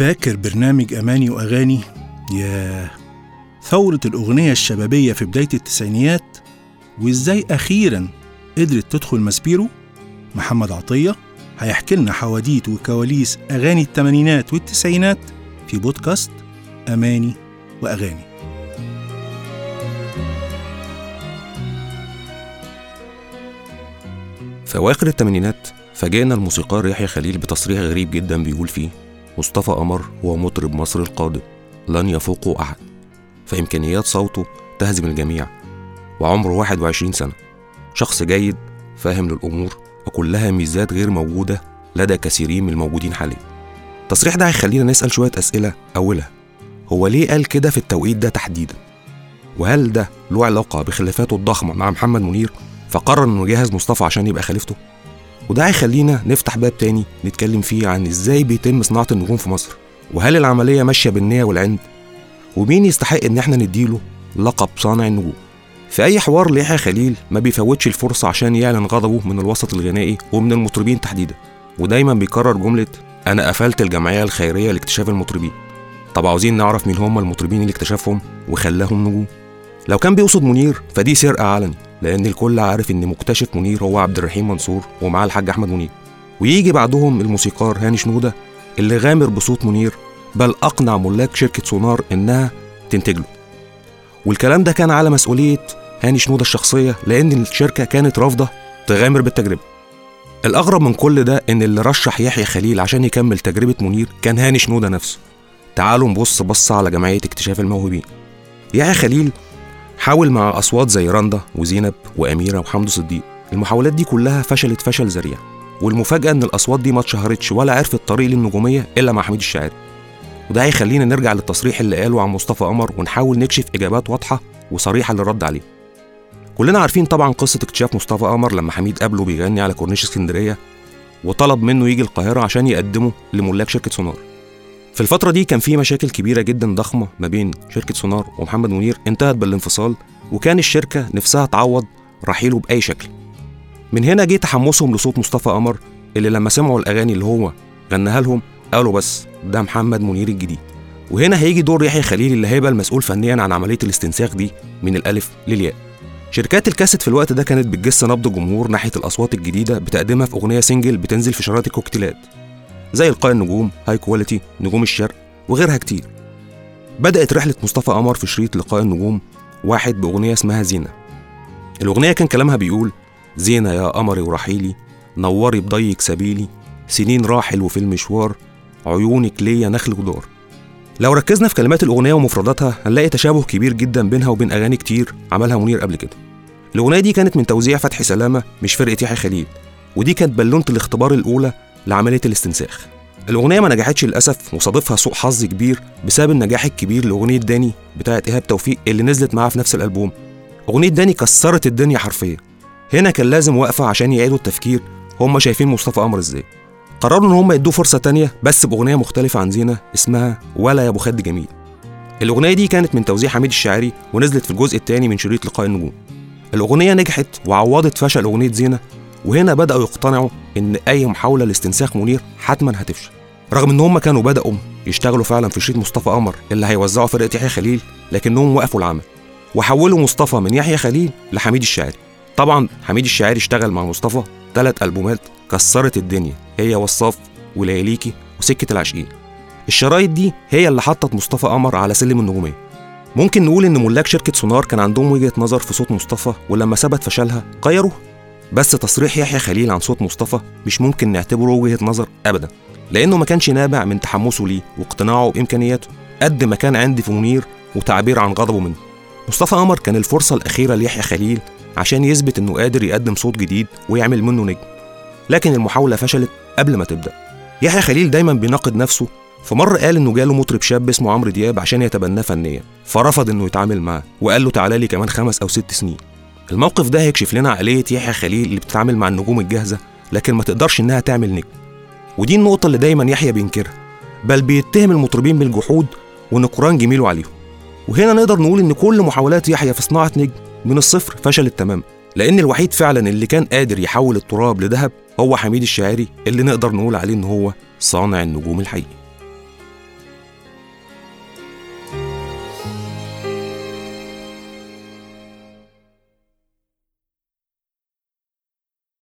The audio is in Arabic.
فاكر برنامج أماني وأغاني؟ يا ثورة الأغنية الشبابية في بداية التسعينيات؟ وإزاي أخيرا قدرت تدخل ماسبيرو؟ محمد عطية هيحكي لنا حواديت وكواليس أغاني الثمانينات والتسعينات في بودكاست أماني وأغاني. في أواخر الثمانينات فاجئنا الموسيقار يحيى خليل بتصريح غريب جدا بيقول فيه مصطفى قمر هو مطرب مصر القادم. لن يفوقه أحد. فإمكانيات صوته تهزم الجميع. وعمره 21 سنة. شخص جيد فاهم للأمور وكلها ميزات غير موجودة لدى كثيرين من الموجودين حاليا. التصريح ده هيخلينا نسأل شوية أسئلة. أولها هو ليه قال كده في التوقيت ده تحديدا؟ وهل ده له علاقة بخلافاته الضخمة مع محمد منير فقرر إنه يجهز مصطفى عشان يبقى خليفته؟ وده هيخلينا نفتح باب تاني نتكلم فيه عن إزاي بيتم صناعة النجوم في مصر وهل العملية ماشية بالنية والعند ومين يستحق إن إحنا نديله لقب صانع النجوم؟ في أي حوار ليحيى خليل ما بيفوتش الفرصة عشان يعلن غضبه من الوسط الغنائي ومن المطربين تحديدا ودايما بيكرر جملة أنا قفلت الجمعية الخيرية لاكتشاف المطربين. طب عاوزين نعرف مين هم المطربين اللي اكتشفهم وخلاهم نجوم؟ لو كان بيقصد منير فدي سرقة علني. لأن الكل عارف إن مكتشف منير هو عبد الرحيم منصور ومعاه الحاج أحمد منير. ويجي بعدهم الموسيقار هاني شنودة اللي غامر بصوت منير بل أقنع ملاك شركة سونار إنها تنتج له والكلام ده كان على مسؤولية هاني شنودة الشخصية لأن الشركة كانت رافضة تغامر بالتجربة. الأغرب من كل ده إن اللي رشح يحيى خليل عشان يكمل تجربة منير كان هاني شنودة نفسه. تعالوا نبص بصة على جمعية اكتشاف الموهوبين. يحيى خليل حاول مع أصوات زي رندا وزينب وأميرة وحمدو صديق. المحاولات دي كلها فشلت فشل ذريع والمفاجأة إن الأصوات دي ما اتشهرتش ولا عرفت الطريق للنجومية إلا مع حميد الشاعري. وده هيخلينا نرجع للتصريح اللي قاله عن مصطفى قمر ونحاول نكشف إجابات واضحة وصريحة للرد عليه. كلنا عارفين طبعا قصة اكتشاف مصطفى قمر لما حميد قابله بيغني على كورنيش اسكندرية وطلب منه يجي القاهرة عشان يقدمه لملاك شركة سونار. في الفترة دي كان في مشاكل كبيرة جدا ضخمة ما بين شركة سونار ومحمد منير انتهت بالانفصال وكان الشركة نفسها تعوض رحيله بأي شكل. من هنا جه تحمسهم لصوت مصطفى قمر اللي لما سمعوا الأغاني اللي هو غناها لهم قالوا بس ده محمد منير الجديد. وهنا هيجي دور يحيى خليل اللي هيبقى المسؤول فنيا عن عملية الاستنساخ دي من الألف للياء. شركات الكاسيت في الوقت ده كانت بتجس نبض الجمهور ناحية الأصوات الجديدة بتقدمها في أغنية single بتنزل في شرايط الكوكتيلات. زي إلقاء النجوم high quality نجوم الشرق وغيرها كتير. بدأت رحلة مصطفى قمر في شريط لقاء النجوم واحد بأغنية اسمها زينة. الأغنية كان كلامها بيقول زينة يا قمري ورحيلي نوري بضيق سبيلي سنين راحل وفي المشوار عيونك ليا نخل ودار. لو ركزنا في كلمات الأغنية ومفرداتها هنلاقي تشابه كبير جدا بينها وبين أغاني كتير عملها منير قبل كده. الأغنية دي كانت من توزيع فتحي سلامة مش فرقة يحيى خليل ودي كانت بالونة الاختبار الأولى لعملية الاستنساخ. الأغنية ما نجحتش للأسف وصادفها سوء حظ كبير بسبب النجاح الكبير لأغنية داني بتاعت إيهاب توفيق اللي نزلت معاها في نفس الألبوم. أغنية داني كسرت الدنيا حرفيا. هنا كان لازم وقفة عشان يعيدوا التفكير هم شايفين مصطفى قمر إزاي. قرروا إن هم يدوه فرصة تانية بس بأغنية مختلفة عن زينة اسمها ولا يا أبو خد جميل. الأغنية دي كانت من توزيع حميد الشاعري ونزلت في الجزء الثاني من شريط لقاء النجوم. الأغنية نجحت وعوضت فشل أغنية زينة وهنا بدأوا يقتنعوا إن أي محاولة لاستنساخ منير حتما هتفشل. رغم إن هم كانوا بدأوا يشتغلوا فعلا في شريط مصطفى قمر اللي هيوزعه فرقة يحيى خليل لكنهم وقفوا العمل. وحولوا مصطفى من يحيى خليل لحميد الشاعري. طبعا حميد الشاعري اشتغل مع مصطفى ثلاث ألبومات كسرت الدنيا هي وصاف ولياليكي وسكة العاشقين الشرايط دي هي اللي حطت مصطفى قمر على سلم النجومية. ممكن نقول إن ملاك شركة سونار كان عندهم وجهة نظر في صوت مصطفى ولما ثبت فشلها غيروه. بس تصريح يحيى خليل عن صوت مصطفى مش ممكن نعتبره وجهة نظر أبدا لأنه ما كانش نابع من تحمسه ليه واقتناعه بإمكانياته قد ما كان عندي في منير وتعبير عن غضبه منه. مصطفى قمر كان الفرصة الأخيرة ليحيى خليل عشان يثبت إنه قادر يقدم صوت جديد ويعمل منه نجم. لكن المحاولة فشلت قبل ما تبدأ. يحيى خليل دايما بيناقض نفسه فمرة قال إنه جاله مطرب شاب اسمه عمرو دياب عشان يتبناه فنيا فرفض إنه يتعامل معاه وقال له تعالى لي كمان خمس أو ست سنين. الموقف ده هيكشف لنا عقلية يحيى خليل اللي بتتعامل مع النجوم الجاهزة لكن ما تقدرش إنها تعمل نجم. ودي النقطة اللي دايما يحيى بينكرها. بل بيتهم المطربين بالجحود ونكران جميله عليهم. وهنا نقدر نقول إن كل محاولات يحيى في صناعة نجم من الصفر فشلت تماما. لأن الوحيد فعلا اللي كان قادر يحول التراب لذهب هو حميد الشاعري اللي نقدر نقول عليه إن هو صانع النجوم الحقيقي.